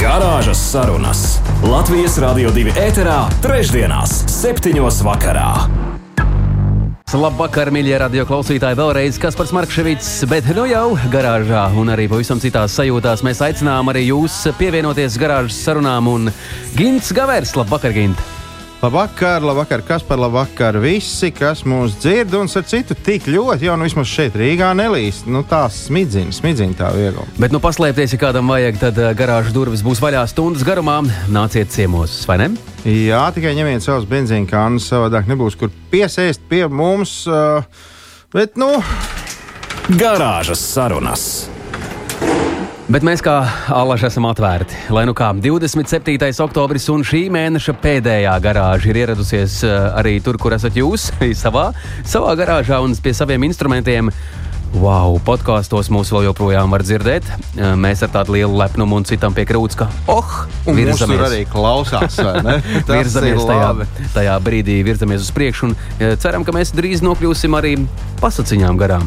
Garāžas sarunas Latvijas Rādio 2 ēterā, trešdienās, septiņos vakarā. Labvakar, mīļie radio klausītāji, vēlreiz Kaspars Markevits, bet nu jau garāžā un arī pavisam citās sajūtās mēs aicinām arī jūs pievienoties garāžas sarunām un Gints Gavers. Labvakar, Gint! Labvakar, labvakar, kas par labvakar visi, kas mūs dzird un ar citu tik ļoti, jau nu vismaz šeit Rīgā nelīst. Nu, tā smidzina, smidzina tā viegli. Bet, nu, paslēpties, ja kādam vajag, tad uh, garāžas durvis būs vaļā stundas garumā. Nāciet ciemos, vai ne? Jā, tikai ņemiet savus benzīna kānus, savādāk nebūs kur piesēst pie mums. Uh, bet, nu, Garāžas sarunas. Bet mēs kā alaži esam atvērti. Lai nu kā 27. oktobris un šī mēneša pēdējā garāža ir ieradusies eh, arī tur, kur esat jūs, savā, savā garāžā un pie saviem instrumentiem. Wow, podkāstos mūs vēl joprojām var dzirdēt. Eh, Mēs ar tādu lielu lepnumu un citam pie krūts, ka, oh, un mums tur arī klausās, vai ne? Virzamies tajā, tajā brīdī, virzamies uz priekšu un eh, ceram, ka mēs drīz nokļūsim arī pasaciņām garām.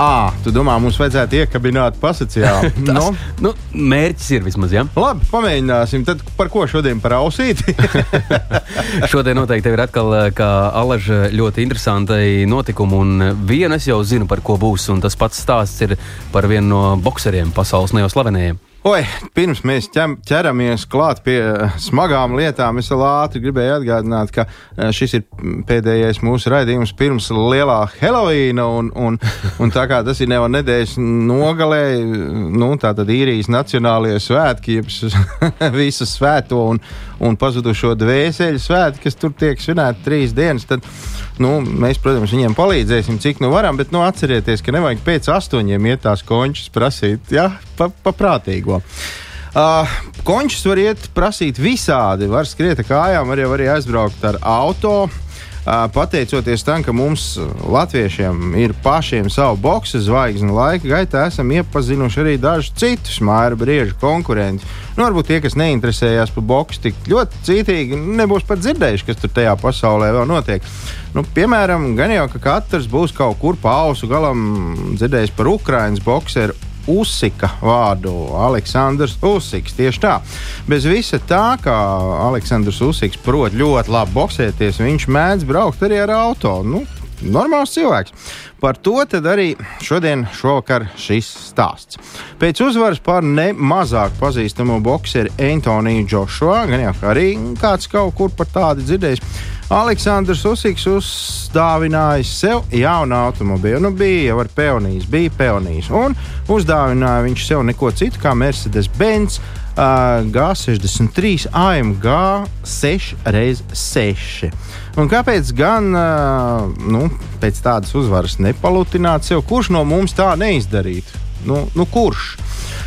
Ā, tu domā, mums vajadzētu iekabināt pasakā? Tas, nu, nu, mērķis ir vismaz, ja? labi, pamēģināsim. Tad par ko šodien par ausīti? Šodien noteikti ir atkal kā alaža ļoti interesantai notikumu, un vienu es jau zinu, par ko būs, un tas pats stāsts ir par vienu no bokseriem pasaules ne jau slavenajiem. Oi, pirms mēs ķem, ķeramies klāt pie eh, smagām lietām, es vēl ātri gribēju atgādināt, ka eh, šis ir pēdējais mūsu raidījums pirms lielā Helovīna. Un, un, un tā kā tas ir jau nedēļas nogalē, nu, tā tad īrijas nacionālajie svētki, jeb visu svēto un, un pazudušo dvēseli svētki, kas tur tiek svinēti trīs dienas, tad nu, mēs, protams, viņiem palīdzēsim, cik nu varam, bet nu, atcerieties, ka nevajag pēc astoņiem iet tās končas prasīt, jā, pa, paprātīgo. Uh, končus var iet prasīt visādi. Var skriet ar kājām, var jau arī aizbraukt ar auto. Pateicoties tam, ka mums, Latviešiem, ir pašiem savu boxe zvaigzni, laika gaitā esam iepazinuši arī dažus citus māra briežu konkurentus. Nu, varbūt tie, kas neinteresējās par boxu, tik ļoti cītīgi nebūs pat dzirdējuši, kas tur tajā pasaulē vēl notiek. Nu, piemēram, gan jau ka katrs būs kaut kur pa ausu galam dzirdējis par Ukraiņas boxeru Usika vārdu Aleksandrs Usiks. Tieši tā. Bez visa tā, kā Aleksandrs Usiks prot ļoti labi boxēties, viņš mēdz braukt arī ar auto. Nu, Normāls cilvēks. Par to arī šodien, šovakar, šis stāsts. Pēc uzvaras pār ne mazāk pazīstamo boxeru Antoniju Džošua, gan jau arī kāds kaut kur par tādu dzirdējis, Aleksandrs Usiks uzdāvinājis sev jaunu automobīlu. Nu, bija jau ar peonijas, bija peonijas. Un uzdāvināja viņš sev neko citu kā Mercedes-Benz uh, G63 AMG 6x6. Un kāpēc gan uh, nu, pēc tādas uzvaras nepalutināt sev? Kurš no mums tā neizdarītu? Nu, nu kurš? Uh,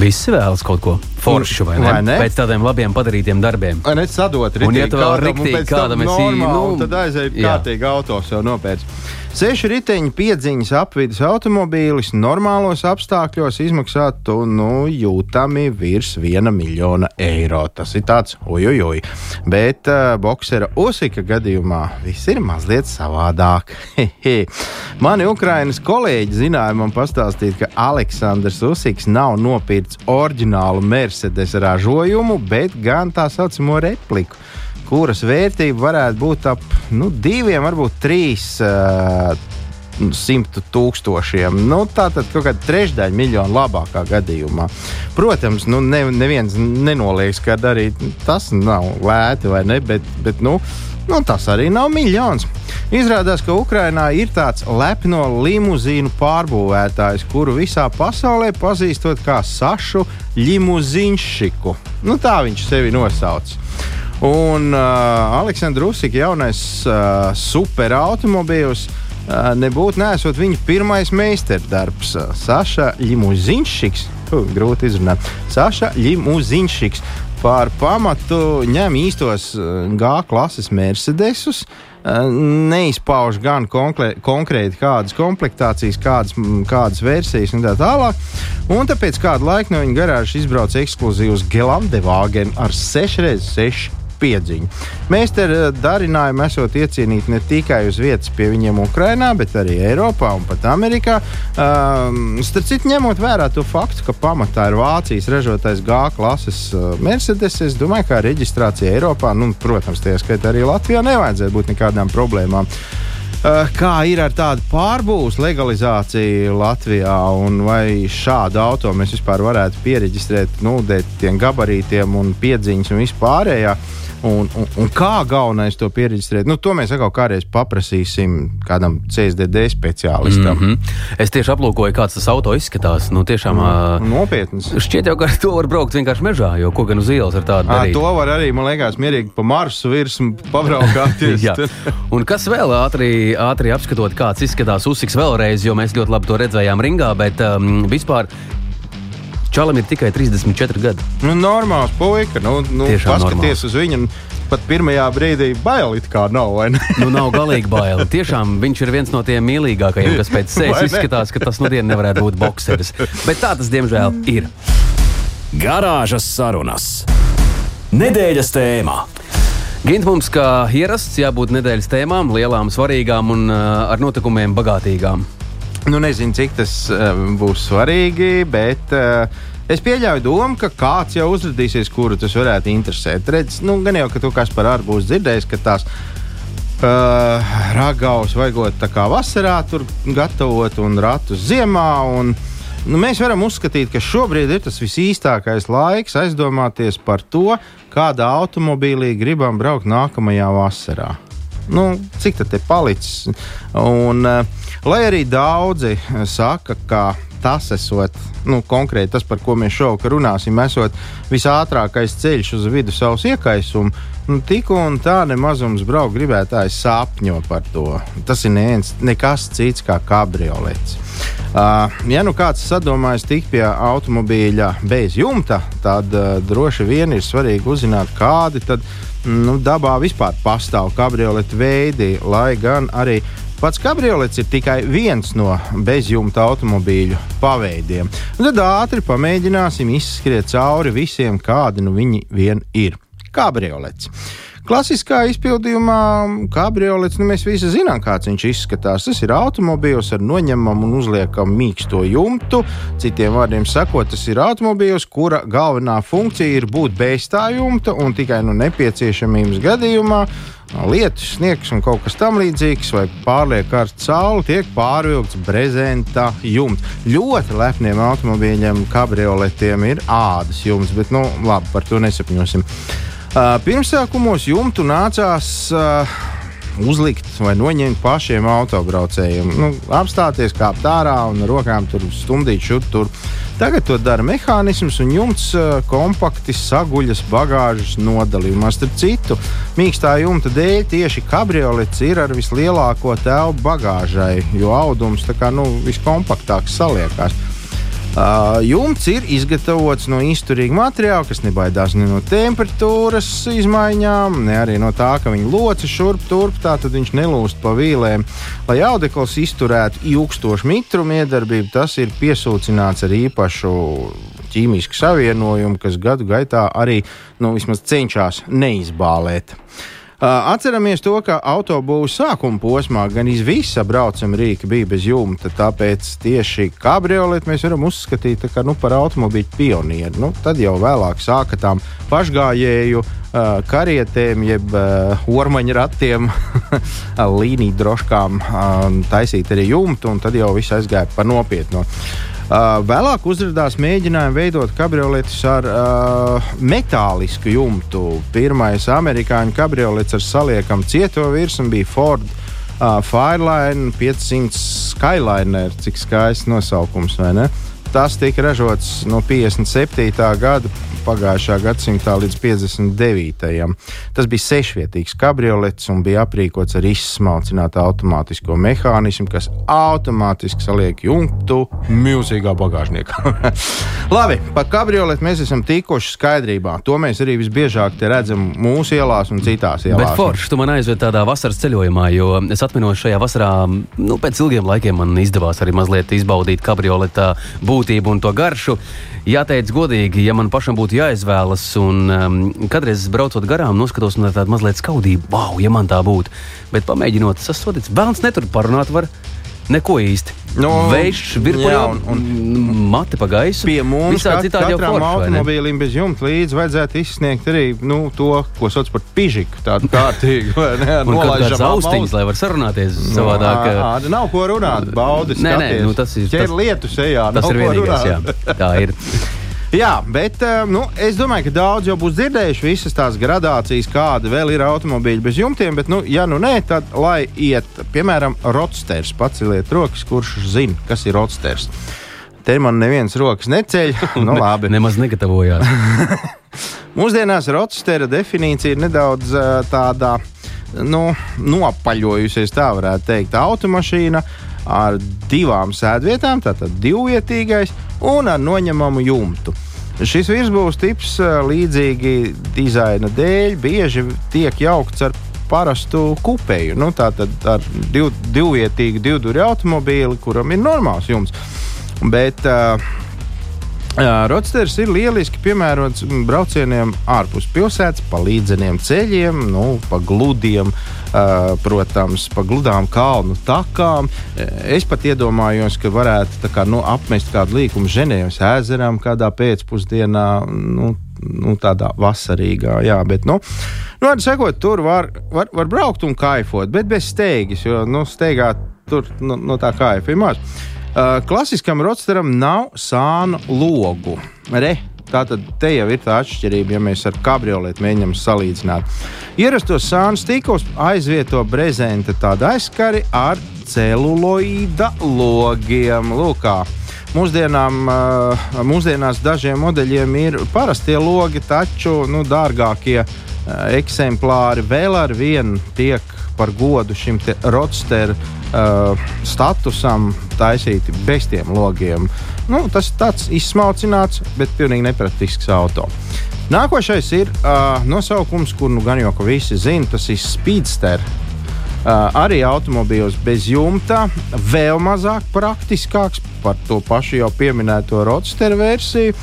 Visi vēlas kaut ko foršu, vai ne? vai ne? Pēc tādiem labiem padarītiem darbiem. Vai ne sadot Un, ja tu vēl riktīgi kādam esi, normāli, nu, tad aiziet jā. kārtīgi autos jau nopēc. Seši riteņi piedziņas apvidus automobīlis normālos apstākļos izmaksātu nu, jūtami virs viena miljona eiro. Tas ir tāds ujujui. Bet uh, boxera Usika gadījumā viss ir mazliet savādāk. Mani Ukrainas kolēģi zināja man pastāstīt, ka Aleksandrs Usiks nav nopircis oriģinālu Mercedes ražojumu, bet gan tā saucamo repliku kuras vērtība varētu būt ap nu, diviem, varbūt trīs. Uh, Simtu tūkstošiem. Nu, tā tad kaut kāda trešdaļa miljonu labākā gadījumā. Protams, nu, ne, neviens nenoliedz, ka arī tas nav lēti vai ne, bet, bet nu, nu, tas arī nav miljons. Izrādās, ka Ukrainā ir tāds lepno limuzīnu pārbūvētājs, kuru visā pasaulē pazīstot kā Sašu Limuzīnšiku. Nu, tā viņš sevi nosauc. Un uh, Aleksandrs Rusika jaunais uh, superautomobīls uh, nebūtu nesot viņa pirmais meistardarbs. Uh, Saša Limuzinšiks, uh, grūti izrunāt, Saša Limuzinšiks par pamatu ņem īstos eh, G klases Mercedesus. eh, Neizpauž gan konkrē, konkrēti kādas komplektācijas, kādas, kādas versijas un tā tālāk. Un tāpēc kādu laiku no viņa garāžas izbrauca ekskluzīvs Gelandevāgen ar 6x6 piedziņu. Mēs te eh, darinājām, esot iecienīti ne tikai uz vietas pie viņiem Ukrajinā, bet arī Eiropā un pat Amerikā. Um, starp citu, ņemot vērā to faktu, ka pamatā ir Vācijas ražotais G klases uh, Mercedes, es domāju, ka reģistrācija Eiropā, nu, protams, tie skaitā arī Latvijā, nevajadzētu būt nekādām problēmām. Uh, Kā ir ar tādu pārbūves legalizāciju Latvijā, un vai šādu auto mēs vispār varētu pieregistrēt, nu, dēļ tiem gabarītiem un piedziņas un vispārējā? Un, un, un kā galvenais to pieregistrēt? Nu, to mēs atkal kādreiz paprasīsim kādam CSDD speciālistam. Mm Mhm. Es tieši aplūkoju, kāds tas auto izskatās. Nu, tiešām, ā, -hmm. Nopietns. Šķiet, jau, ka ar to var braukt vienkārši mežā, jo ko gan uz ielas ar tādu À, darīt. to var arī, man liekas, mierīgi pa Marsu virsmu pabraukāties. Un kas vēl ātri, ātri apskatot, kāds izskatās uzsiks vēlreiz, jo mēs ļoti labi to redzējām ringā, bet um, vispār Čalam ir tikai 34 gadi. nu, normāls puika. Nu, nu, Tiešām paskaties uz viņu. Pat pirmajā brīdī bail it kā nav. Nu, nav galīgi bail. Tiešām viņš ir viens no tiem mīļākajiem, kas pēc sevis izskatās, ka tas nu dienu nevarētu būt bokseris. Bet tā tas, diemžēl, ir. Garāžas sarunas. Nedēļas tēmā. Gint mums, kā ierasts, jābūt nedēļas tēmām, lielām, svarīgām un uh, ar notikumiem bagātīgām. Nu, nezinu, cik tas uh, būs svarīgi, bet uh, es pieļauju domu, ka kāds jau uzrādīsies, kuru tas varētu interesēt. Redz, nu, gan jau, ka tu kas par ārpu būs dzirdējis, ka tās uh, ragavas vajagot tā kā vasarā tur gatavot un ratus ziemā. Un, Nu, mēs varam uzskatīt, ka šobrīd ir tas visīstākais laiks aizdomāties par to, kādā automobīlī gribam braukt nākamajā vasarā. Nu, cik tad ir palicis? Un, uh, lai arī daudzi eh, saka, ka tas esot nu, konkrēti tas, par ko mēs šovakar runāsim, esot visātrākais ceļš uz vidusceļa iekaisumu. Nu, tik un tā nemazums braukt gribētājs sapņo par to. Tas ir neviens, nekas cits kā kabriolets. Uh, ja nu kāds sadomājas tikt pie automobīļa bez jumta, tad uh, droši vien ir svarīgi uzzināt, kādi tad nu, dabā vispār pastāv kabrioletu veidi, lai gan arī Pats kabriolets ir tikai viens no bezjumta automobīļu paveidiem. Un tad ātri pamēģināsim izskriet cauri visiem, kādi nu viņi vien ir. Kabriolets. Klasiskā izpildījumā kabriolets, nu mēs visi zinām, kāds viņš izskatās. Tas ir automobīls ar noņemamu un uzliekamu mīksto jumtu. Citiem vārdiem sakot, tas ir automobīls, kura galvenā funkcija ir būt bez tā jumta un tikai nu nepieciešamības gadījumā lietus, sniegs un kaut kas tamlīdzīgs, vai pārlieku karsta saule, tiek pārvilkts brezenta jumts. Ļoti lepniem automobīļiem, kabrioletiem ir ādas jumts, bet nu, labi, par to nesapņosim. Pirmsākumos jumtu nācās uzlikt vai noņemt pašiem autobraucējiem. Nu, apstāties, kāpt ārā un ar rokām tur stumdīt šur tur. Tagad to dara mehānisms, un jumts kompakti saguļas bagāžas nodalījumā. Starp citu, mīkstā jumta dēļ tieši kabriolets ir ar vislielāko telpu bagāžai, jo audums tā kā nu, viskompaktāks saliekās. Uh, jumts ir izgatavots no izturīga materiāla, kas nebaidās ne no temperatūras izmaiņām, ne arī no tā, ka viņa loci šurp turp, tā tad viņš nelūst pa vīlēm. Lai audekls izturētu ilgstošu mitrumu iedarbību, tas ir piesūcināts ar īpašu ķīmisku savienojumu, kas gadu gaitā arī nu, cenšas neizbālēt. Atceramies to, ka autobūvas sākuma posmā gan visa braucama rīka bija bez jumta. Tāpēc tieši kabrioletu mēs varam uzskatīt kā, nu, par automobīļu pionieru. Nu, tad jau vēlāk sāka tām pašgājēju karietēm, jeb uh, ormaņa ratiem, līniju droškām uh, taisīt arī jumtu, un tad jau viss aizgāja par nopietnu. Uh, vēlāk uzrādījās mēģinājumi veidot kabrioletus ar uh, metālisku jumtu. Pirmais amerikāņu kabriolets ar saliekamu cieto virsmu bija Ford uh, Fireline 500 Skyliner, cik skaists nosaukums, vai ne? Tas tika ražots no 57. gada pagājušā gadsimta līdz 59. Tas bija sešvietīgs kabriolets un bija aprīkots ar izsmalcinātu automātisko mehānismu, kas automātiski saliek jumtu milzīgā bagāžniekā. Labi, par kabrioletu mēs esam tikuši skaidrībā. To mēs arī visbiežāk redzam mūsu ielās un citās ielās. Bet forši, tu man aizved tādā vasaras ceļojumā, jo es atminos šajā vasarā, nu, pēc ilgiem laikiem man izdevās arī mazliet izbaudīt kabrioleta būtību un to garšu. Jāteic godīgi, ja man pašam būtu jāizvēlas, un um, kādreiz braucot garām, noskatos no tāda mazliet skaudība, wow, ja man tā būtu. Bet pamēģinot, tas sodīts, bērns netur parunāt var. Neko īsti. Nu, Vējš, virpuļā jā, un, un- mati pa gaisu. Pie mums kat, katram automobīlim bez jumta līdzi vajadzētu izsniegt arī nu, to, ko sauc par pižiku. Tādu kārtīgu, nolaižamām austiņas, lai var sarunāties savādāk. Ā, ā, nav ko runāt. Baudi, Nē, nē, nu, tas ir- tas- lietu sejā. Tas ir vienīgais, jā. Tā ir. Jā, bet eh, nu, es domāju, ka daudz jau būs dzirdējuši visas tās gradācijas, kāda vēl ir automobīļi bez jumtiem. Bet, nu, ja nu nē, tad lai iet, piemēram, Rotsters. Paceliet rokas, kurš zina, kas ir Rotsters. Te man neviens rokas neceļ. Nu, labi. Nemaz negatavojās. Mūsdienās Rotstera definīcija ir nedaudz uh, tāda nu, nopaļojusies, tā varētu teikt. Automašīna ar divām sēdvietām, tātad divvietīgais un ar noņemamu jumtu. Šis virsbūves tips uh, līdzīgi dizaina dēļ bieži tiek jaukts ar parastu kupēju. Nu, tātad ar div, divvietīgu divduri automobīli, kuram ir normāls jumts. Bet uh, Rodsters ir lieliski piemērots braucieniem ārpus pilsētas, pa līdzeniem ceļiem, nu, pa gludiem, protams, pa gludām kalnu takām. Es pat iedomājos, ka varētu kā, nu, apmest kādu līkumu Ženēvas ezeram kādā pēcpusdienā. Nu, Nu, tādā vasarīgā, jā, bet, nu, nu var sakot, tur var, var, var braukt un kaifot, bet bez steigas, jo, nu, steigā tur nu, no tā kaifa ir maz. Uh, klasiskam roadsteram nav sānu logu. Re, Tātad te jau ir tā atšķirība, ja mēs ar kabrioletu mēģinām salīdzināt. Ierastos sānu stīkos aizvieto brezenta tāda aizskari ar celuloīda logiem. Lūk, kā. Mūsdienām, uh, mūsdienās dažiem modeļiem ir parastie logi, taču nu, dārgākie uh, eksemplāri vēl ar vienu tiek par godu šim roadster uh, statusam taisīti bez tiem logiem. Nu, tas ir tāds izsmalcināts, bet pilnīgi nepraktisks auto. Nākošais ir uh, nosaukums, kur nu gan jau ka visi zina, tas ir Speedster. Uh, arī automobīls bez jumta, vēl mazāk praktiskāks par to pašu jau pieminēto roadster versiju.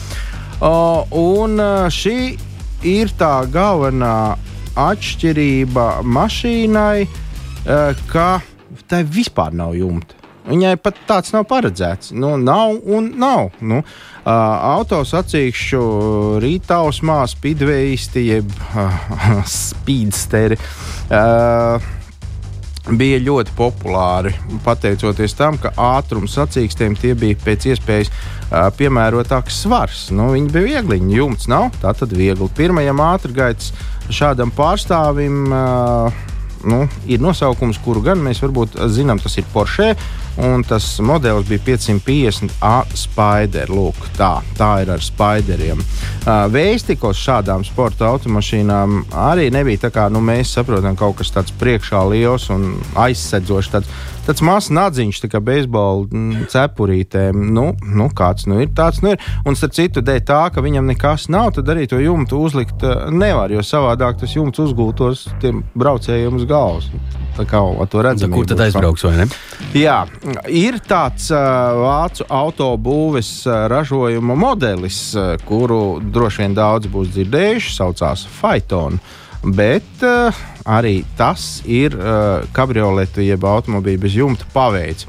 Uh, un uh, šī ir tā galvenā atšķirība mašīnai, uh, ka tai vispār nav jumta. Viņai pat tāds nav paredzēts. Nu, nav un nav. Nu, uh, Autosacīkšu rītausmā spīdveisti, jeb uh, spīdsteri. Uh, bija ļoti populāri. Pateicoties tam, ka ātrums sacīkstiem tie bija pēc iespējas uh, piemērotāks svars. Nu, viņi bija viegli, jumts nav, tā tad viegli. Pirmajam ātrgaitas šādam pārstāvim. Uh, Nu, ir nosaukums, kuru gan mēs varbūt zinām, tas ir Porsche. Un tas modelis bija 550 A Spider. Lūk, tā, tā ir ar Spideriem. Uh, Vēstikos šādām sporta automašīnām arī nebija tā kā nu, mēs saprotam, kaut kas tāds priekšā liels un aizsedzošs. Tāds, tāds mazs nadziņš, tā kā beisbola mm, cepurītēm. Nu, nu, kāds nu ir, tāds nu ir. Un starp citu, dēļ tā, ka viņam nekas nav, tad arī to jumtu uzlikt nevar, jo savādāk tas jumts uzgultos tiem braucējiem uz galvas. Tā kā to redzam, Kur tad aizbrauks vai ne? Jā, ir tāds uh, vācu autobūves uh, ražojuma modelis, uh, kuru droši vien daudz būs dzirdējuši, saucās Phaeton. Bet uh, arī tas ir uh, kabrioletu jeb automobīļa bez jumta paveids.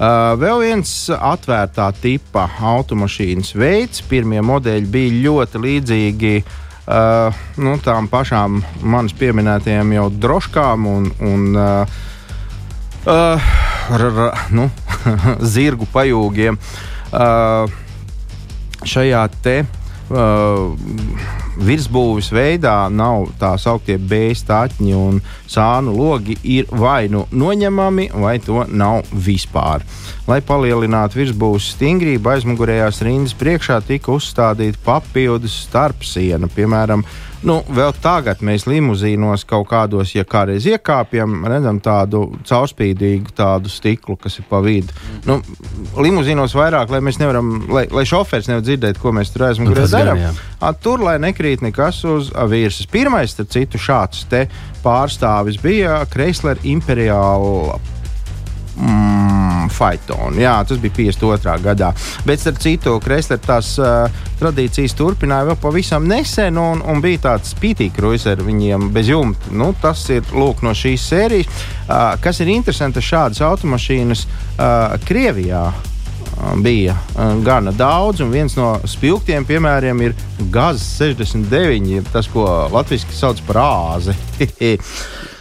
Uh, vēl viens atvērtā tipa automašīnas veids. Pirmie modeļi bija ļoti līdzīgi uh, nu, tām pašām manas pieminētajām jau droškām un, un uh, uh, nu, zirgu pajūgiem. Uh, šajā te uh, virsbūves veidā nav tā sauktie bēstāķi un sānu logi ir vai nu noņemami, vai to nav vispār. Lai palielinātu virsbūves stingrību, aizmugurējās rindas priekšā tika uzstādīta papildus starpsiena, piemēram, Nu, vēl tagad mēs limuzīnos kaut kādos, ja kādreiz iekāpjam, redzam tādu caurspīdīgu tādu stiklu, kas ir pa vidu. Mm. Nu, limuzīnos vairāk, lai mēs nevaram, lai, lai šofērs nevar dzirdēt, ko mēs tur aizmugurē Nu, darām. Tur, lai nekrīt nekas uz virsmas. Pirmais, starp citu, šāds te pārstāvis bija Kreisler Imperiāla mm, Phaeton. Jā, tas bija 52. gadā. Bet, starp citu, Kreisler tās uh, tradīcijas turpināja vēl pavisam nesen, un, un bija tāds spītīgs kruizers viņiem bez jumta. Nu, tas ir lūk, no šīs sērijas. Uh, kas ir interesanti, šādas automašīnas uh, Krievijā bija gana daudz, un viens no spilgtiem piemēriem ir Gazs 69, jeb tas, ko latviešu sauc par āzi.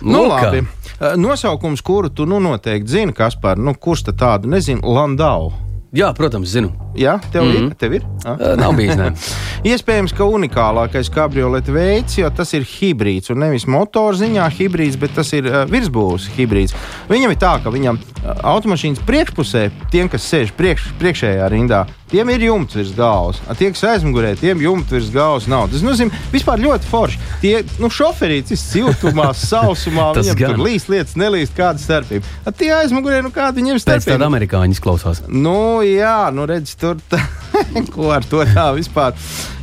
nu, labi. Uh, Nosaukums, kuru tu nu noteikti zini, kas par, nu, kurš tad tādu nezinu, Landau. Jā, protams, zinu. Jā, tev mm Mhm. -hmm. ir. Tev ir? Uh, Nav bijis. Iespējams, ka unikālākais kabrioleta veids, jo tas ir hibrīds. Un nevis motorziņā hibrīds, bet tas ir uh, virsbūves hibrīds. Viņam ir tā, ka viņam automašīnas priekšpusē, tiem, kas sēž priekš, priekšējā rindā, tiem ir jumts virs galvas. A Tie, kas aizmugurē, tiem jumts virs galvas nav. Tas nozīmē, vispār ļoti forši. Tie nu, šoferītis siltumā, sausumā, Tas viņam gan. tur līst lietas, nelīst kāda starpība. A Tie aizmugurē, nu kāda viņiem starpība? tāda amerikāņu izklausās. Nu, jā, nu redz, tur tā, ko ar to tā vispār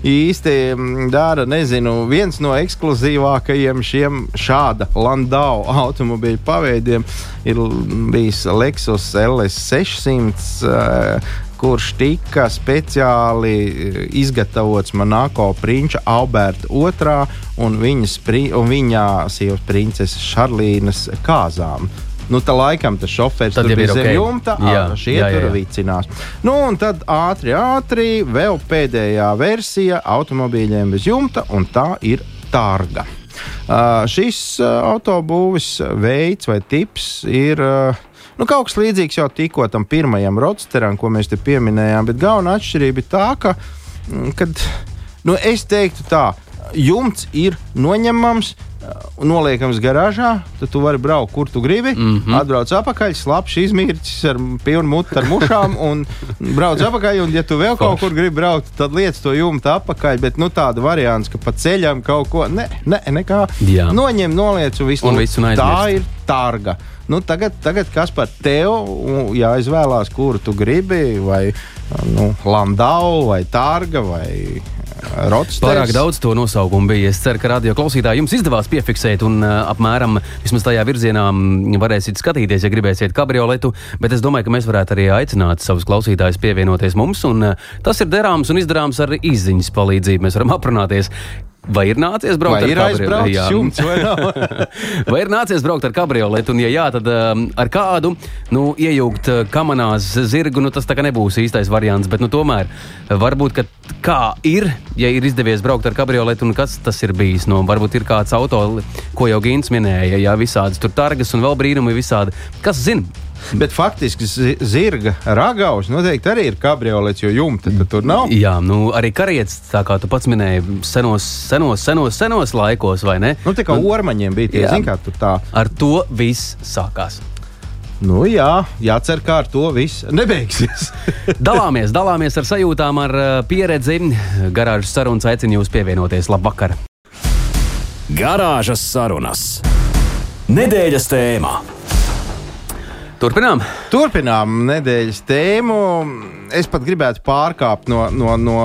īsti mm, dara. Nezinu, viens no ekskluzīvākajiem šiem šāda Landau automobīļu paveidiem ir bijis Lexus LS600. Uh, kurš tika speciāli eh, izgatavots Monako prinča Alberta II un, viņas, pri- un viņa sievas princeses Šarlīnas kāzām. Nu, tā laikam tas šofērs Tad tur bija ir zem jumta, Jā, ā, šie jā, jā, tur jā. vicinās. Nu, un tad ātri, ātri, vēl pēdējā versija automobīļiem bez jumta, un tā ir Tārga. Uh, šis uh, autobūvis veids vai tips ir uh, nu, kaut kas līdzīgs jau tikko tam pirmajam rodsteram, ko mēs te pieminējām, bet galvenā atšķirība ir tā, ka, mm, kad, nu, es teiktu tā, jumts ir noņemams. Uh, Noliekams garāžā, tad tu vari braukt, kur tu gribi. Mm. -hmm. Atbrauc atpakaļ, slapjš izmircis ar pilnu mutu ar mušām un brauc atpakaļ. Un, ja tu vēl kaut kur gribi braukt, tad liec to jumtu atpakaļ. Bet nu, tāda variants, ka pa ceļam kaut ko ne, ne, nekā Jā. noņem, noliec un visu. Un visu tā ir tārga. Nu, tagad, tagad kas par tevi jāizvēlās, kuru tu gribi, vai nu, Landau, vai Tārga, vai Rotsters. Pārāk daudz to nosaukumu bija. Es ceru, ka radio klausītāji jums izdevās piefiksēt un uh, apmēram tajā virzienā varēsiet skatīties, ja gribēsiet kabrioletu. Bet es domāju, ka mēs varētu arī aicināt savus klausītājus pievienoties mums. Un, uh, tas ir darāms un izdarāms ar izziņas palīdzību. Mēs varam aprunāties. Vai ir nācies braukt Vai ar kabrioletu? jumts vai? Vai ir nācies braukt ar kabrioletu, un, ja jā, tad um, ar kādu nu, iejaukt uh, kamanās zirgu, nu, tas tā kā nebūs īstais variants. Bet, nu, tomēr, varbūt, ka kā ir, ja ir izdevies braukt ar kabrioletu, un kas tas ir bijis. Nu, varbūt ir kāds auto, ko jau Gīns minēja, jā, visādas tur targas un vēl brīnumi visādi. Kas zina? Bet faktiski zi- zirga ragavs noteikti arī ir kabriolets, jo jumta tur nav. Jā, nu, arī karietis, tā kā tu pats minēji, senos, senos, senos, senos laikos, vai ne? Nu, tā kā ormaņiem bija tie, Jā. zin, kā tur tā. Ar to viss sākās. Nu, jā, jācer, kā ar to viss nebeigsies. Dalāmies, dalāmies ar sajūtām, ar uh, pieredzi. Garāžas sarunas aicinu jūs pievienoties. Labvakar! Garāžas sarunas. Nedēļas tēmā. Turpinām! Turpinām nedēļas tēmu. Es pat gribētu pārkāpt no, no, no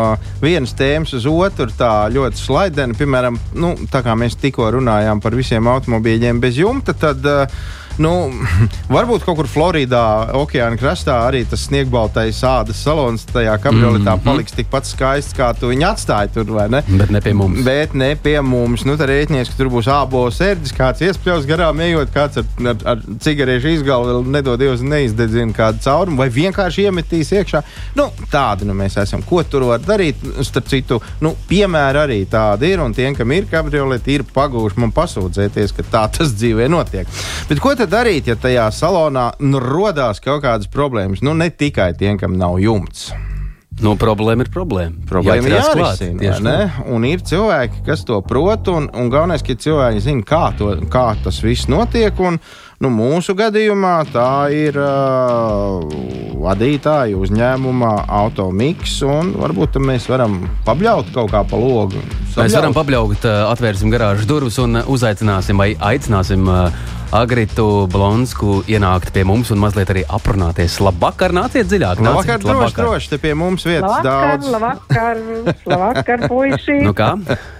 vienas tēmas uz otru tā ļoti slaideni. Piemēram, nu, tā kā mēs tikko runājām par visiem automobīļiem bez jumta, tad uh, nu, varbūt kaut kur Floridā, okeāna krastā, arī tas sniegbaltais ādas salons tajā kabrioletā mm -hmm. paliks tikpat skaists, kā tu viņu atstāji tur, vai ne? Bet ne pie mums. Bet ne pie mums. Nu, tad rēķinies, ka tur būs ābols sērdzis, kāds iespļaus garām ejot, kāds ar, ar, ar cigarešu izgalvu nedod Dievs neizdedzina kādu caurumu vai vienkārši iemetīs iekšā. Nu, tādi nu, mēs esam. Ko tur var darīt? Starp citu, nu, piemēri arī tādi ir, un tiem, kam ir kabrioleti, ir pagūši man pasūdzēties, ka tā tas dzīvē notiek. Bet ko tad darīt, ja tajā salonā nu, rodās kaut kādas problēmas? Nu, ne tikai tiem, kam nav jumts. Nu, problēma ir problēma. Problēma ir jārisina. tieši ne? Un ir cilvēki, kas to prot, un, un galvenais, ka cilvēki zina, kā, to, kā tas viss notiek. Un, nu, mūsu gadījumā tā ir uh, vadītāja uzņēmuma automix, un varbūt mēs varam pabļaut kaut kā pa logu. Mēs varam pabļaukt, ā, atvērsim garāžas durvis un ā, uzaicināsim vai aicināsim ā, Agritu Blonsku ienākt pie mums un mazliet arī aprunāties. Labvakar, nāciet dziļāk. Labvakar, nāciet, droši, droši, te pie mums vietas Labvakar, daudz. labvakar, labvakar, puiši. Nu kā?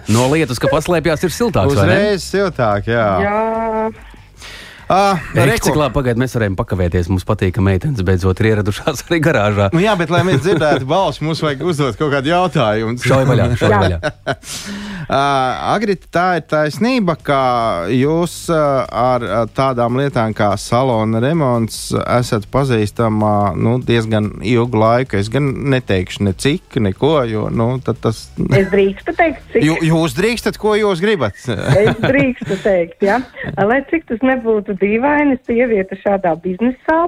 No lietas, ka paslēpjas, ir siltāks. vai ne? Uzreiz siltāk, jā. Jā, Ah, reku. cik labi pagaidām mēs varējām pakavēties. Mums patīk, ka meitenes beidzot ir ieradušās arī garāžā. Nu, jā, bet, lai mēs dzirdētu balsi, mums vajag uzdot kaut kādu jautājumu. Šauj vaļā, Jā. vaļā. Uh, Agrita, tā ir taisnība, ka jūs uh, ar uh, tādām lietām kā salona remonts esat pazīstama nu, diezgan ilgu laiku. Es gan neteikšu ne cik, neko, jo nu, tad tas. es drīkstu teikt, cik. Jū, jūs drīkstat, ko jūs gribat? Es drīkstu teikt, ja. lai cik tas nebūtu dīvaini, sieviete šādā biznesā.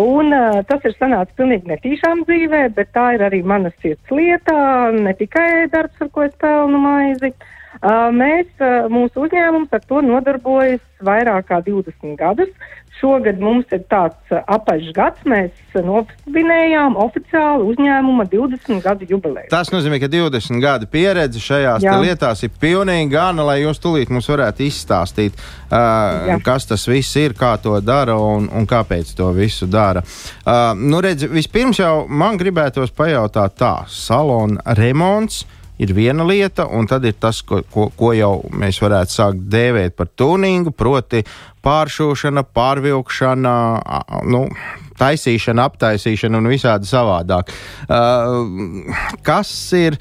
Un, uh, tas ir sanācis pilnīgi netīšām dzīvē, bet tā ir arī mana sirds lieta, ne tikai darbs, ar ko es pelnu maizi. Uh, mēs, uh, mūsu uzņēmums ar to nodarbojas vairāk kā 20 gadus. Šogad mums ir tāds uh, apaļš gads, mēs uh, novinējām oficiāli uzņēmuma 20 gadu jubileju. Tas nozīmē, ka 20 gadu pieredze šajās lietās ir pilnīgi gana, lai jūs tulīt mums varētu izstāstīt, uh, Jā. kas tas viss ir, kā to dara un, un kāpēc to visu dara. Uh, nu, redz, vispirms jau man gribētos pajautāt tā, salona remonts. Ir viena lieta, un tad ir tas, ko, ko, ko jau mēs varētu sākt dēvēt par tuningu, proti, pāršūšana, pārvilkšana, nu, taisīšana, aptaisīšana un visādi savādāk. Uh, kas, ir,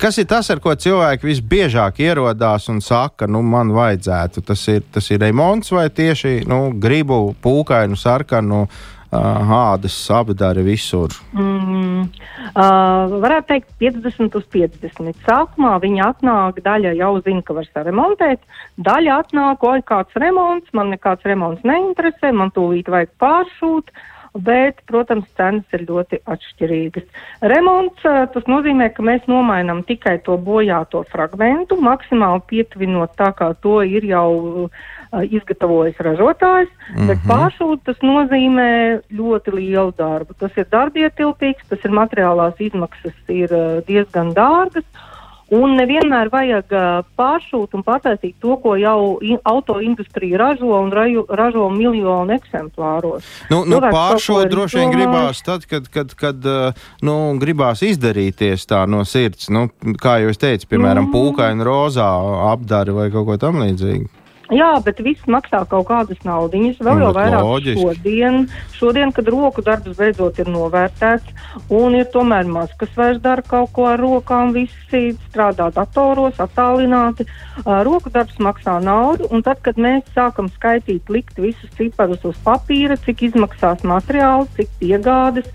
kas ir tas, ar ko cilvēki visbiežāk ierodās un saka, nu, man vajadzētu? Tas ir, tas ir remonts vai tieši nu, gribu pūkainu, sarkanu, uh, ādas apdari visur? Mm, uh, varētu teikt, 50 uz 50. Sākumā viņi atnāk, daļa jau zina, ka var saremontēt, daļa atnāk, oi, kāds remonts, man nekāds remonts neinteresē, man tūlīt vajag pāršūt. Bet, protams, cenas ir ļoti atšķirīgas. Remonts uh, tas nozīmē, ka mēs nomainām tikai to bojāto fragmentu, maksimāli pietuvinot tā, kā to ir jau uh, izgatavojis ražotājs. Mm -hmm. Bet pārsūt tas nozīmē ļoti lielu darbu. Tas ir darbietilpīgs, tas ir materiālās izmaksas ir diezgan dārgas. Un nevienmēr vajag pāršūt un pataisīt to, ko jau autoindustrija ražo un raju, ražo miljonu eksemplāros. Nu, nu, ir droši vien gribās tad, kad, kad, kad nu, gribās izdarīties tā no sirds. Nu, kā jau es teicu, piemēram, Mm. pūkaina rozā apdari vai kaut ko tam līdzīgu. Jā, bet viss maksā kaut kādas naudiņas. Vēl jau bet vairāk loģiski. šodien, šodien, kad roku darbs beidzot ir novērtēts un ir tomēr maz, kas vairs dara kaut ko ar rokām, visi strādā datoros, attālināti. Roku darbs maksā naudu, un tad, kad mēs sākam skaitīt, likt visus ciparus uz papīra, cik izmaksās materiāls, cik piegādes,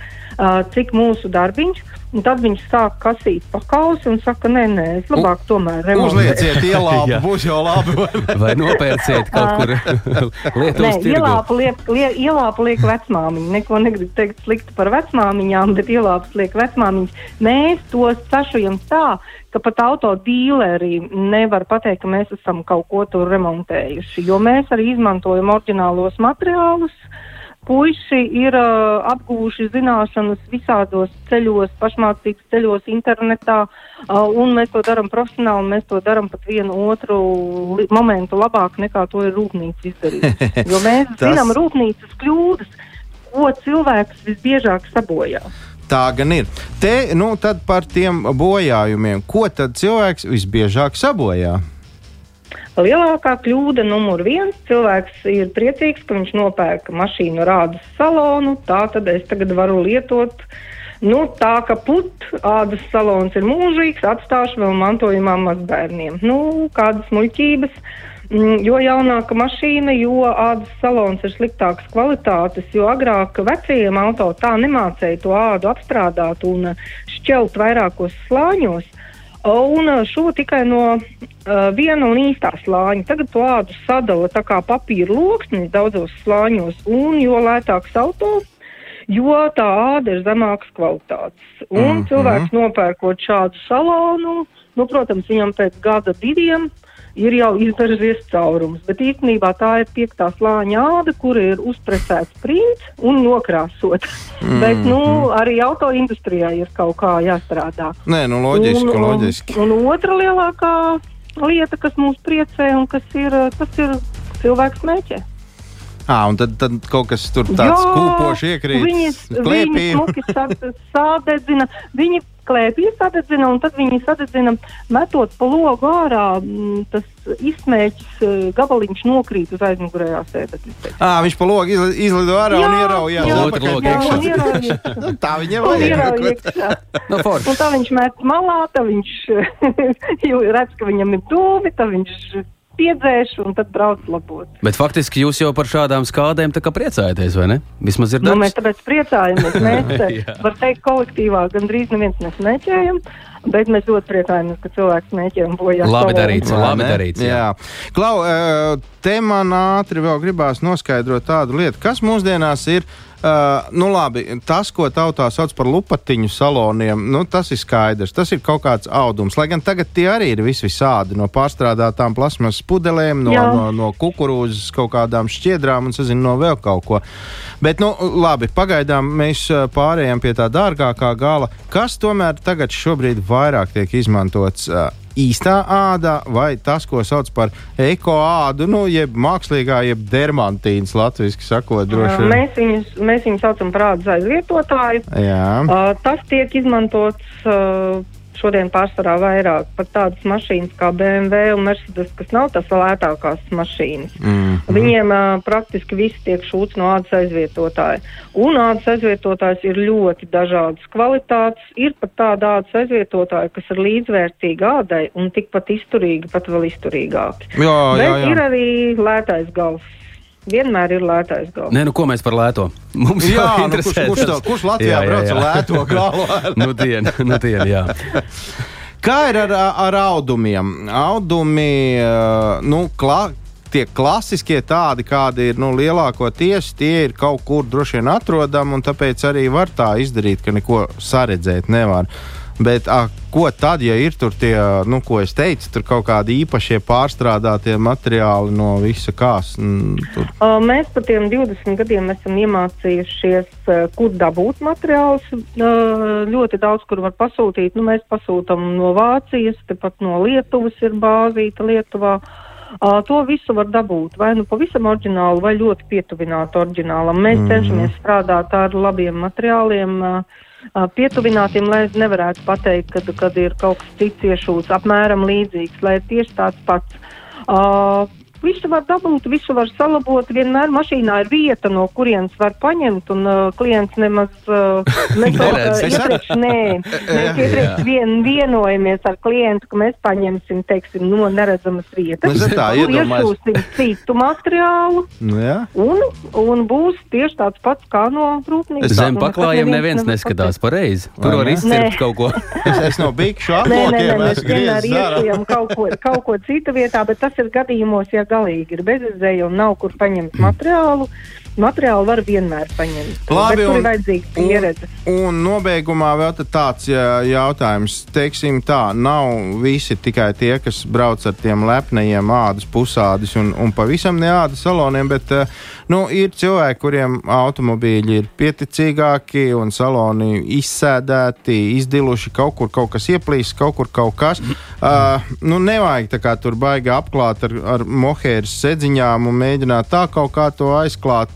cik mūsu darbiņš, un tad viņš sāk kasīt pakausi un saka, nē, nē, es labāk tomēr remontēšu. Uzlieciet ielāpu, būs jau labi. vai nopērciet kaut kur Nē, Lietuvas tirgu? ielāpu liek, liek, ielāpu liek vecmāmiņa. Neko negribu teikt sliktu par vecmāmiņām, bet ielāpas liek vecmāmiņas. Mēs to sašujam tā, ka pat auto dīleri nevar pateikt, ka mēs esam kaut ko tur remontējuši, jo mēs arī izmantojam oriģinālos materiālus. Puisi ir uh, apguvuši zināšanas visādos ceļos, pašmācības ceļos, internetā, uh, un mēs to darām profesionāli. Mēs to darām pat vienu otru li momentu labāk nekā to ir rūpnīca izdarījusi. Jo mēs Tas- zinām rūpnīcas kļūdas, ko cilvēks visbiežāk sabojā. Tā gan ir. Te, nu, tad par tiem bojājumiem. Ko tad cilvēks visbiežāk sabojā? Lielākā kļūda numur viens - cilvēks ir priecīgs, ka viņš nopērka mašīnu ar ādas salonu. Tā tad es tagad varu lietot. Nu, tā kā putekļi, ādas salons ir mūžīgs, atstāšu vēl mantojumā mazbērniem. Nu, kādas muļķības. Mm, Jo jaunāka mašīna, jo ādas salons ir sliktākas kvalitātes, jo agrāk vecajiem auto tā nemācēja to ādu apstrādāt un šķelt vairākos slāņos. Un uh, šo tikai no uh, viena un īstā slāņa. Tagad to ādu sadala tā kā papīra loksnis daudzos slāņos, un jo lētāks auto, jo tā āda ir zemākas kvalitātes. Un mm -hmm. cilvēks nopērkot šādu salonu, nu, protams, viņam pēc gada diviem ir jau izdarzies caurums, bet īstenībā tā ir piektā slāņa āda, kur ir uzpresēts prints un nokrāsot. Mm. bet, nu, arī autoindustrijā ir kaut kā jāstrādā. Nē, nu loģiski, un, loģiski. Un, un otra lielākā lieta, kas mūs priecē un kas ir, tas ir cilvēks mēķē. À, un tad, tad kaut kas tur tāds kūpoši iekrīt. Viņi, viņi smuki sādedzina, viņi klēpī sadedzina, un tad viņi sadedzina, metot pa logu ārā, tas izsmēķis gabaliņš nokrīt uz aizmugurējās sēdekļa. À, viņš pa logu izli, izlido ārā jā, un ierauja. Jā, otru logu iekšā. nu, tā viņam vajag. no, un tā viņš met malā, tā viņš redz, ka viņam ir dūmi, tā viņš piedzēšu un tad brauc labot. Bet faktiski jūs jau par šādām skādēm tā kā priecājaties, vai ne? Vismaz ir darbs. Nu, mēs tāpēc priecājamies. Mēs, var teikt, kolektīvā gandrīz neviens nesmeķējam. Bet mēs ļoti priecājamies, ka cilvēks mēģina bojāt. Labi darīts, labi darīts. Jā. jā. Klau, te man ātri vēl gribās noskaidrot tādu lietu, kas mūsdienās ir Uh, nu labi, tas, ko tautā sauc par lupatiņu saloniem, nu, tas ir skaidrs. Tas ir kaut kāds audums. Lai gan tagad tie arī ir vis visādi no pārstrādātām plasmas pudelēm, no, Jā. no, no kukurūzas kaut kādām šķiedrām un, sazinu, no vēl kaut ko. Bet, nu, labi, pagaidām mēs pārējām pie tā dārgākā gala. Kas tomēr tagad šobrīd vairāk tiek izmantots? Uh, īstā āda vai tas, ko sauc par ekoādu, nu, jeb mākslīgā, jeb dermantīns, latviešu sakot, droši. Mēs viņus, mēs viņus saucam par ādas aizvietotāju. Jā. Uh, tas tiek izmantots. Uh, šodien pārsvarā vairāk pat tādas mašīnas kā BMW un Mercedes, kas nav tās lētākās mašīnas. Mm -hmm. Viņiem uh, praktiski viss tiek šūts no ādas aizvietotāja. Un ādas aizvietotājs ir ļoti dažādas kvalitātes. Ir pat tāda ādas aizvietotāja, kas ir līdzvērtīga ādai un tikpat izturīga, pat vēl izturīgāki. Jā, Bet jā, jā. ir arī lētais galvas vienmēr ir lētais galva. Nē, nu ko mēs par lēto? Mums jā, nu, kurš, kurš, to, kurš Latvijā jā, jā, brauc ar lēto galvu? nu, dien, nu, dien, jā. Kā ir ar, ar audumiem? Audumi, nu, klā, tie klasiskie tādi, kādi ir nu, lielākoties, tie ir kaut kur droši vien atrodami, un tāpēc arī var tā izdarīt, ka neko saredzēt nevar. Bet a, ko tad, ja ir tur tie, nu, ko es teicu, tur kaut kādi īpašie pārstrādātie materiāli no visa kās? Tur... Mēs par tiem 20 gadiem esam iemācījušies, kur dabūt materiālus. Ļoti daudz, kur var pasūtīt. Nu, mēs pasūtām no Vācijas, tepat no Lietuvas ir bāzīta Lietuvā. Uh, to visu var dabūt vai nu pavisam oriģinālu, vai ļoti pietuvinātu oriģinālam. Mēs mm. cenšamies strādāt ar labiem materiāliem. Uh, pietuvinātiem, lai es nevarētu pateikt, kad, kad ir kaut kas cits iešūts, apmēram līdzīgs, lai ir tieši tāds pats. Uh, Visu var dabūt, visu var salabot. Vienmēr mašīnā ir vieta, no kurienes var paņemt, un uh, klients nemaz uh, neredz. iepriekš, nē, mēs iepriekš vien, vienojamies ar klientu, ka mēs paņemsim, teiksim, no neredzamas vietas. Mēs tā iešūsim citu materiālu, nu, jā. un, un būs tieši tāds pats kā no rūpnīcas. Zem paklājiem neviens neskatās pareizi. Tur var izcirkt kaut ko. es, es no bikšu aplokiem esmu griezis ārā. Kaut ko, kaut ko citu vietā, bet tas ir gadījumos, ja galīgi ir bezizēja un nav kur paņemt materiālu. Materiālu var vienmēr paņemt. Labi, un, ir vajadzīga pieredze. Un, un nobeigumā vēl tāds jautājums. Teiksim tā, nav visi tikai tie, kas brauc ar tiem lepnajiem ādas pusādis un, un pavisam ne ādas saloniem, bet nu, ir cilvēki, kuriem automobīļi ir pieticīgāki un saloni izsēdēti, izdiluši, kaut kur kaut kas ieplīst, kaut kur kaut kas. Uh, nu, nevajag tā kā tur baigi apklāt ar, ar mohēras sedziņām un mēģināt tā kaut kā to aizklāt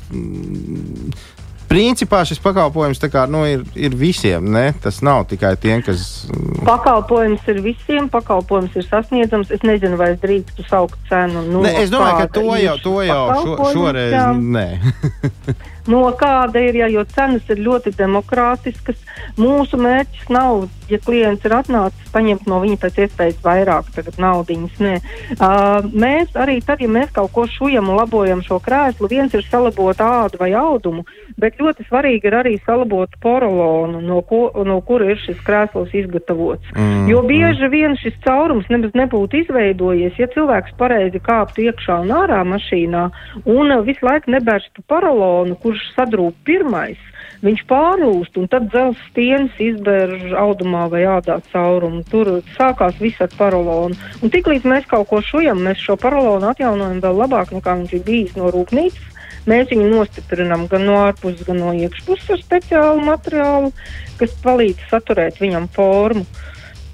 principā šis pakalpojums kā, nu, ir, ir visiem. Ne? Tas nav tikai tiem, kas. Pakalpojums ir visiem, pakalpojums ir sasniedzams. Es nezinu, vai es drīkstu saukt cenu. No ne, es domāju, ka to jau, to jau šo, šoreiz nē. no kāda ir, ja, jo cenas ir ļoti demokrātiskas. Mūsu mērķis nav, ja klients ir atnācis, paņemt no viņa pēc iespējas vairāk naudas. Uh, mēs arī tad, ja mēs kaut ko šujam un labojam šo krēslu, viens ir salabot ādu vai audumu, bet ļoti svarīgi ir arī salabot porolonu, no, ko, no kura ir šis krēsls izgatavots. Mm, jo bieži mm. vien šis caurums nemaz nebūtu izveidojies, ja cilvēks pareizi kāptu iekšā un ārā mašīnā un visu laiku nebērstu porolonu, kurš sadrūp pirmais viņš pārlūst, un tad dzelzs stieņas izbērž audumā vai ādā caurumu. Tur sākās viss ar paralonu. Un tiklīdz mēs kaut ko šujam, mēs šo paralonu atjaunojam vēl labāk nekā viņš ir bijis no rūpnīcas. Mēs viņu nostiprinām gan no ārpuses, gan no iekšpuses ar speciālu materiālu, kas palīdz saturēt viņam formu.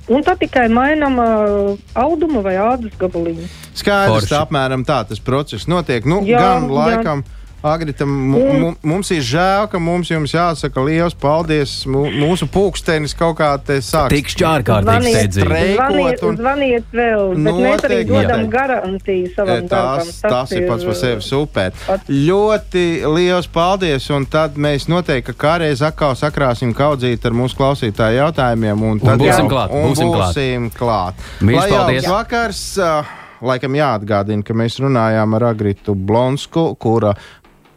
Un tad tikai mainām uh, audumu vai ādas gabaliņu. Skaidrs, Forši. tā apmēram tā tas process notiek. Nu, Jā, gan jā. laikam. Agritam, mu, mums ir žēl, ka mums jums jāsaka liels paldies. Mūsu pulkstenis kaut kā te sāk. Tik šķārkārtīgi steidzīgi. Streikot zvaniet, un- zvaniet vēl, bet mēs arī Noteikti, dodam garantiju savam darbam. Tas, tas ir pats par sevi super. pats- Ļoti liels paldies, un tad mēs noteikti kādreiz atkal sakrāsim kaudzīt ar mūsu klausītāju jautājumiem. Un tad būsim jau- klāt, un būsim klāt. būsim klāt. Mīļš, Lai paldies. vakars! Uh, Laikam jāatgādina, ka mēs runājām ar Agritu Blonsku, kura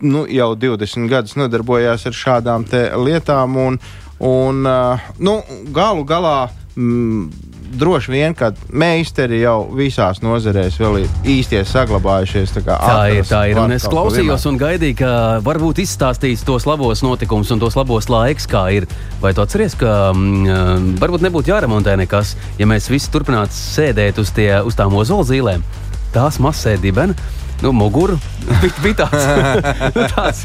nu, jau 20 gadus nodarbojās ar šādām te lietām. Un, un, uh, nu, galu galā mm, droši vien, ka meistari jau visās nozarēs vēl ir īstie saglabājušies. Tā, Tā ir, tā ir. Un es klausījos un gaidīju, ka varbūt izstāstīs tos labos notikumus un tos labos laikus, kā ir. Vai tu atceries, ka mm, varbūt nebūtu jāremontē nekas, ja mēs visi turpinātu sēdēt uz, tie, uz tām ozola zīlēm? Tās mazsēdība. Nu, muguru bija, bija tāds, nu, tāds,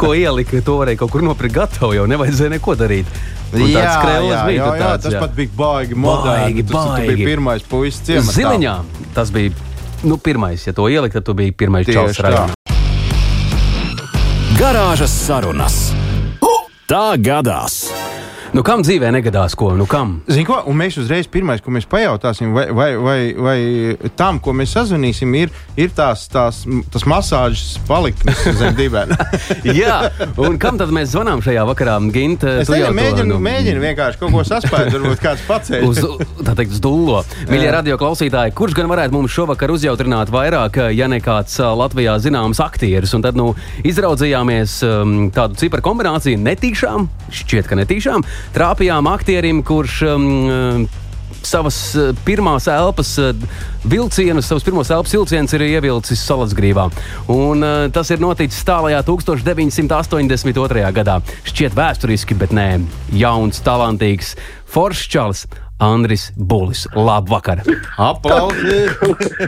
ko ielika. To varēja kaut kur nopirkt gatavu, jau nevajadzēja neko darīt. Un tāds skrēlis bija. jā, tu jā, tāds, tas jā. pat bija baigi moderni. Baigi, Tas, tas baigi. bija pirmais puisis ciematā. Ziliņā tas bija nu, pirmais. Ja to ielikt, tad tu biji pirmais čels rajonā. Garāžas sarunas. Tā gadās! Nu, kam dzīvē negadās ko? Nu, kam? Zini, ko? Un mēs uzreiz pirmais, ko mēs pajautāsim, vai, vai, vai, vai tam, ko mēs sazvanīsim, ir, ir tās, tās, tas masāžas paliknes zem dibēna. Jā, un kam tad mēs zvanām šajā vakarā? Gint, Es jau mēģinu, nu, mēģinu vienkārši kaut ko saspēt, varbūt kāds pacēl. Uz, tā teikt, uz dūlo. Mīļie radio klausītāji, kurš gan varētu mums šovakar uzjautrināt vairāk, ja ne kāds Latvijā zināms aktieris? Un tad nu, izraudzījāmies um, tādu ciparu kombināciju netīšām, šķiet, ka netīšām. Trāpījām aktierim, kurš um, savas uh, pirmās elpas uh, vilcienus, savus pirmos elpas vilcienus ir ievilcis Salasgrīvā. Un uh, tas ir noticis tālajā 1982. gadā. Šķiet vēsturiski, bet nē, jauns, talantīgs, foršs čalis. Andris Bulis. Labvakar! Aplausi!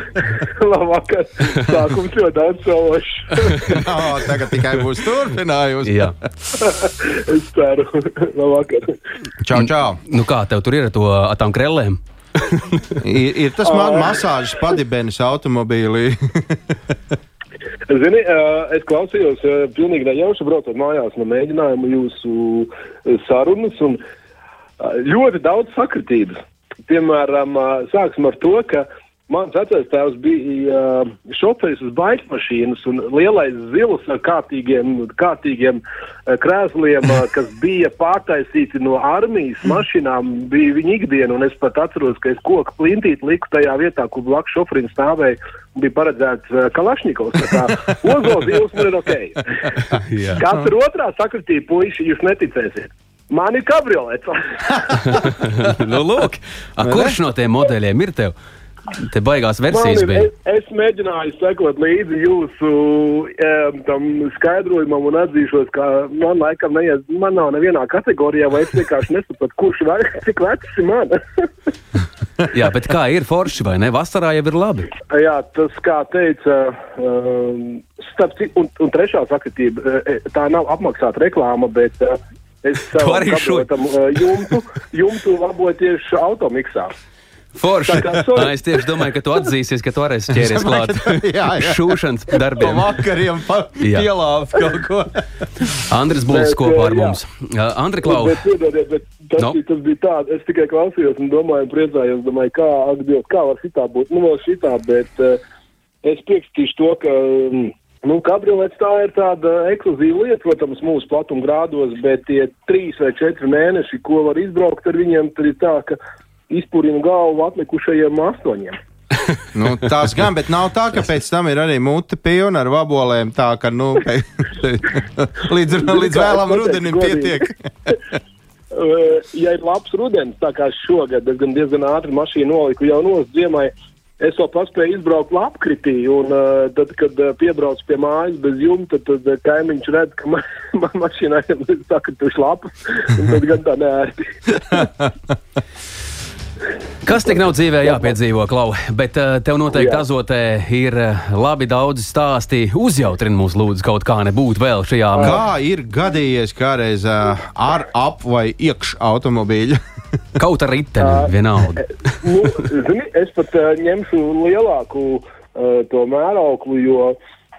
Labvakar. Sākums ļoti atsovošs. no, tagad tikai būs turpinājums. Jā. es ceru. Labvakar. Čau, čau! Nu kā tev tur ir ar, to, ar tām krellēm? Ir, ir tas man masāžas padibenis automobīlī. Zini, es klausījos pilnīgi nejauši braucot mājās no mēģinājuma jūsu sarunas un ļoti daudz sakritības. Piemēram, sāksim ar to, ka mans vecais tēvs bija šoferis uz baļķu mašīnas un lielais zils ar kārtīgiem, kārtīgiem krēsliem, kas bija pārtaisīti no armijas mašīnām, bija viņa ikdiena. Un es pat atceros, ka es koku plintīti liku tajā vietā, kur blakus šoferim stāvēja. Bija paredzēts Kalašņikovs. Ozols ir ok. Jā. Katra otrā sakritība, puiši, jūs neticēsiet. Man ir kabriolets. nu, lūk, a, kurš no tiem modeļiem ir tev? Te baigās versijas ir, bija. es, es mēģināju sekot līdzi jūsu um, tam skaidrojumam un atzīšos, ka man laikam neies, man nav nevienā kategorijā, vai es vienkārši nesapratu, kurš vai cik vecs ir man. Jā, bet kā ir forši vai ne? Vasarā jau ir labi. Jā, tas, kā teica, um, starp citu, un, un trešā sakritība, eh, tā nav apmaksāta reklāma, bet uh, es savam uh, jumtu, jumtu laboju tieši automiksā. Forši. Kā. Nā, es tieši domāju, ka tu atzīsies, ka tu arī esi ķēries klāt Jā, jā. šūšanas darbiem. vakariem pielāp kaut ko. Andris Bulls kopā ar jā. mums. Uh, Andri Klau, Bet, piedodiet, bet tas, No. tas bija tā, es tikai klausījos un domāju, priecājos, domāju, kā, ak, Dievs, kā var šitā būt. Nu, vēl šitā, bet uh, es piekritīšu to, ka. Um, Nu, kabriolets tā ir tāda ekskluzīva lieta, protams, mūsu platuma grādos, bet tie trīs vai četri mēneši, ko var izbraukt ar viņiem, tad ir tā, ka izpurina galvu atlikušajiem astoņiem. Nu, tās gan, bet nav tā, ka pēc tam ir arī mute pilna ar vabolēm. Tā ka nu, līdz, līdz vēlam rudenim pietiek. Uh, ja ir labs rudens, tā kā šogad, es gan diezgan ātri mašīnu noliku jau no ziemai, Es vēl paspēju izbraukt lapkritī, un uh, tad, kad uh, piebraucu pie mājas bez jumta, tad, tad uh, kaimiņš redz, ka man, man mašīnā ir sakrituši lapas, un tad gan tā neērti. Kas tik nav dzīvē jāpiedzīvo, Klau? Bet uh, tev noteikti Jā. azotē ir uh, labi daudz stāsti. Uzjautrini mūs, lūdzu, kaut kā nebūtu vēl šajā Kā ir gadījies kādreiz uh, ar ap vai iekš automobīļu? kaut ar riteni, vienalga. nu, zini, es pat uh, ņemšu lielāku uh, to mērauklu, jo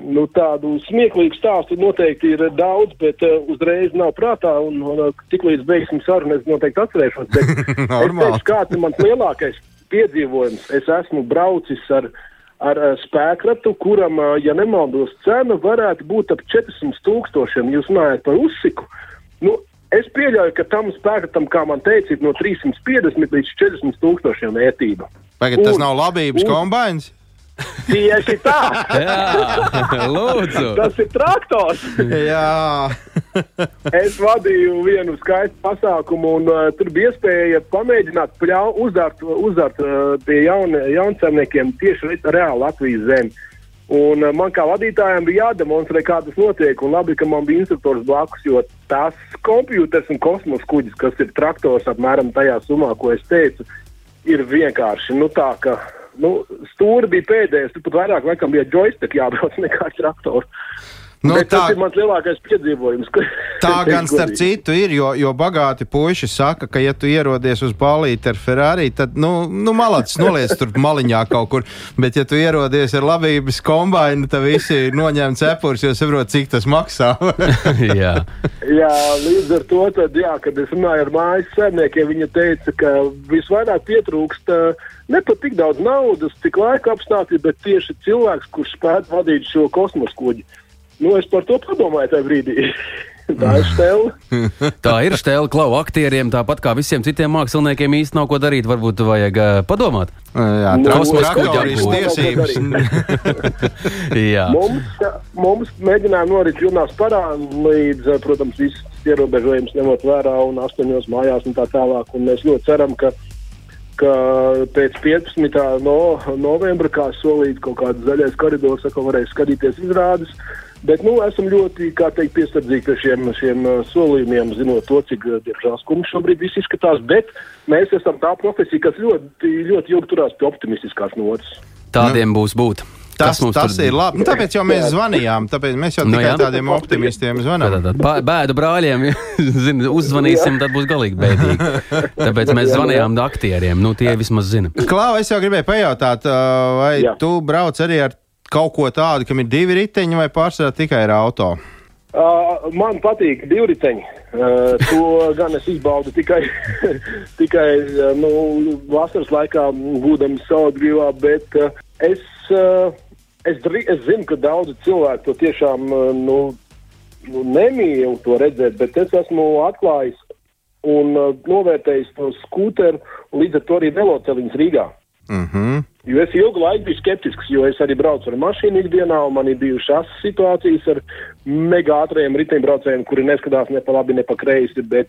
nu, tādu smieklīgu stāstu noteikti ir daudz, bet uh, uzreiz nav prātā. Un, un uh, tiklīdz beigsim sarunu, es noteikti atcerēšos. Normāli. kāds ir mans lielākais piedzīvojums. Es esmu braucis ar. Ar uh, spēkratu, kuram, ja nemaldos, cena varētu būt ap 400 tūkstošiem. Jūs runājat par uzsiku. Nu, es pieļauju, ka tam spēkratam, kā man teica, ir no 350 līdz 400 tūkstošiem vērtība. Tas Un- nav labības un- kombinācijas. Tieši tā! Jā, lūdzu. Tas ir traktors! Jā, Es vadīju vienu skaistu pasākumu, un uh, tur bija iespēja pamēģināt pļau, uzdart, uzdart uh, pie jaun, jauncēmniekiem tieši re- reāli Latvijas zemi. Un uh, man kā vadītājiem bija jādemonstrē, kā tas notiek, un labi, ka man bija instruktors blakus, jo tās kompjuters un kosmos kuģis, kas ir traktors apmēram tajā summā, ko es teicu, ir vienkārši, nu tā, ka, nu, stūri bija pēdējais, tur pat vairāk laikam bija joystick jābrauc nekā traktoru. Nu, Bet tā- ir mans lielākais piedzīvojums. tā gan starp citu ir, jo, jo bagāti puiši saka, ka, ja tu ierodies uz balīti ar Ferrari, tad, nu, nu malacis noliec tur maliņā kaut kur. Bet, ja tu ierodies ar labības kombināciju, tad visi noņem cepures, jo saprot, cik tas maksā. Jā. Jā, līdz ar to, tad, jā, kad es runāju ar mājas saimniekiem, viņi teica, ka visvairāk pietrūkst uh, ne pat tik daudz naudas, cik laika apstākļi, bet tieši cilvēks, kurš spētu vadīt šo kosmosa kuģi. Nu, es par to padomāju tajā brīdī. Tā ir stela. Tā ir stēla klau aktieriem, tāpat kā visiem citiem māksliniekiem īsti nav ko darīt. Varbūt vajag uh, padomāt. Jā, kosmosa kuģis kuģi tiesības. Jā. Mums, mums mēģinājumi norit pilnās parā, līdz, eh, protams, visas ierobežojumus ņemot vērā un astoņos mājās un tā tālāk. Un mēs ļoti ceram, ka, ka pēc 15. No, novembra, kā solīts, kaut kāds zaļais koridors, atkal varēs skatīties izrādes. Bet nu, esam ļoti kā teikt, piesardzīgi pie šiem, šiem uh, solījumiem, zinot to, cik uh, diemžēl skumji šobrīd viss izskatās. Bet mēs esam tā profesija, kas ļoti, ļoti ilgi turās pie optimistiskās notas. Tādiem būs būt. Tas, tas tur- ir labi. Nu, tāpēc jau mēs zvanījām. Tāpēc mēs jau Nu, tikai jā. tādiem optimistiem zvanām. Tātad bā- bēdu brāļiem, zin, uzzvanīsim, tad būs galīgi bēdīgi. Tāpēc mēs zvanījām aktieriem. Nu, tie vismaz zina. Klau, es jau gribēju pajautāt, uh, vai Jā. tu brauc arī ar kaut ko tādu, kam ir divi riteņi vai pārsvarā tikai ar auto? Uh, man patīk divriteņi. Uh, to gan es izbaudu tikai, tikai uh, nu, vasaras laikā, būdams saudgrīvā, bet uh, es, uh, es, es zinu, ka daudzi cilvēki to tiešām uh, nu, nu, nemīl to redzēt, bet es esmu atklājis un uh, novērtējis to skūteru, līdz ar to arī veloceliņus Rīgā. Mm -hmm. Jo es ilgu laiku biju skeptisks, jo es arī braucu ar mašīnu ikdienā, un man ir bijušas situācijas ar mega ātriem riteņbraucējiem, kuri neskatās ne pa labi, ne pa kreisi, bet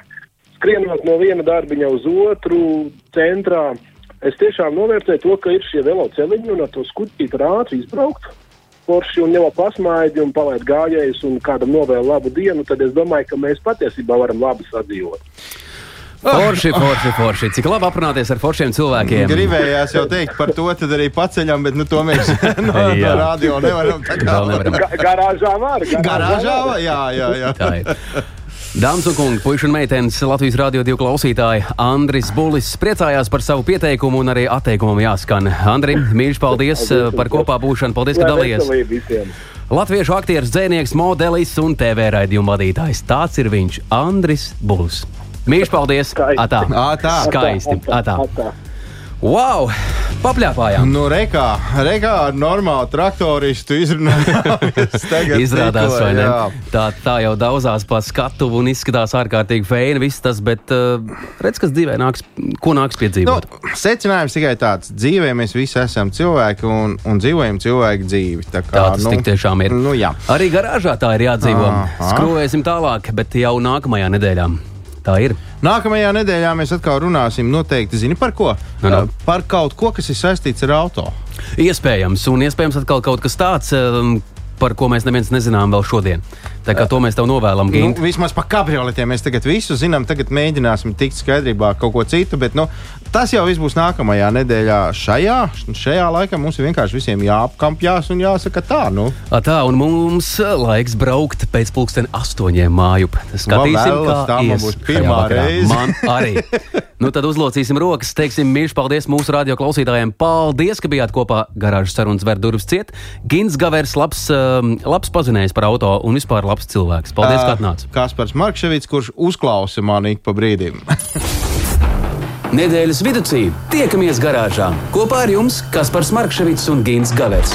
skrienot no viena darbiņa uz otru centrā, es tiešām novērtēju to, ka ir šie veloceliņi un ar to skutīti ar ātri izbraukt. Forši un jau pasmaidi un palaid gājējus un kādam novēl labu dienu, tad es domāju, ka mēs patiesībā varam labi sadzīvot. Forši, forši, forši. Cik labi aprunāties ar foršiem cilvēkiem. Gribējās jau teikt par to, tad arī paceļam, bet nu, to mēs no, no radio nevaram. tā kā- Vēl nevaram. Ga garāžā var. Garāžā? vai? Jā, jā, jā. Tā ir. Dāmas un kungi, puikas un meitenes, Latvijas Rādio 2 klausītāji, Andris Bulis priecājās par savu pieteikumu un arī atteikumam jāskan. Andri, mīļš, paldies par kopā būšanu, paldies, ka dalījies. Visiem. Latviešu aktieris, dzēnieks, modelis un TV raidījuma vadītājs. Tāds ir viņš, Andris Bulis. Mīļš, paldies! Atā. Ā, tā. Skaisti. Atā. Atā. Wow! Papļāpājām! Nu, rekā, rekā ar normālu traktoristu izrunājāmies. tagad Izrādās, tikko, vai ne? jā. Tā, tā jau daudzās pa skatuvu un izskatās ārkārtīgi feini viss tas, bet uh, redz, kas dzīvē nāks, ko nāks Nu, piedzīvot. secinājums tikai tāds, dzīvē mēs visi esam cilvēki un, un dzīvojam cilvēku dzīvi. Tā, kā, Tā tas tik tiešām ir. Nu, jā. Arī garāžā tā ir jādzīvo. Aha. Skrovēsim tālāk, bet jau nākamajā nedēļā. Tā ir. Nākamajā nedēļā mēs atkal runāsim noteikti, zini par ko? Nu, nu. Uh, Par kaut ko, kas ir saistīts ar auto. Iespējams, un iespējams atkal kaut kas tāds, um, par ko mēs neviens nezinām vēl šodien. Tā kā to mēs tev novēlam, Nu, Gint. vismaz par kabrioletiem mēs tagad visu zinām. Tagad mēģināsim tikt skaidrībā kaut ko citu. Bet nu, tas jau viss būs nākamajā nedēļā. Šajā, šajā laikā mums ir vienkārši visiem jāapkampjās un jāsaka tā. Nu. Ā, Tā, un mums uh, laiks braukt pēc pulksten astoņiem māju. Skatīsim, kā tā būs pirmā reize. Man arī. nu, tad uzlocīsim rokas, teiksim mīļš paldies mūsu radio klausītājiem. Paldies, ka bijāt kopā garāžas sarunas ver durvis ciet. Gins Gavers, labs, um, labs pazinējs par auto un vispār labs cilvēks. Paldies, ka atnācāt. Kaspars Markevits, kurš uzklausa mani ik pa brīdim. Nedēļas vidū tiekamies garāžā kopā ar jums Kaspars Markevits un Gins Gavers.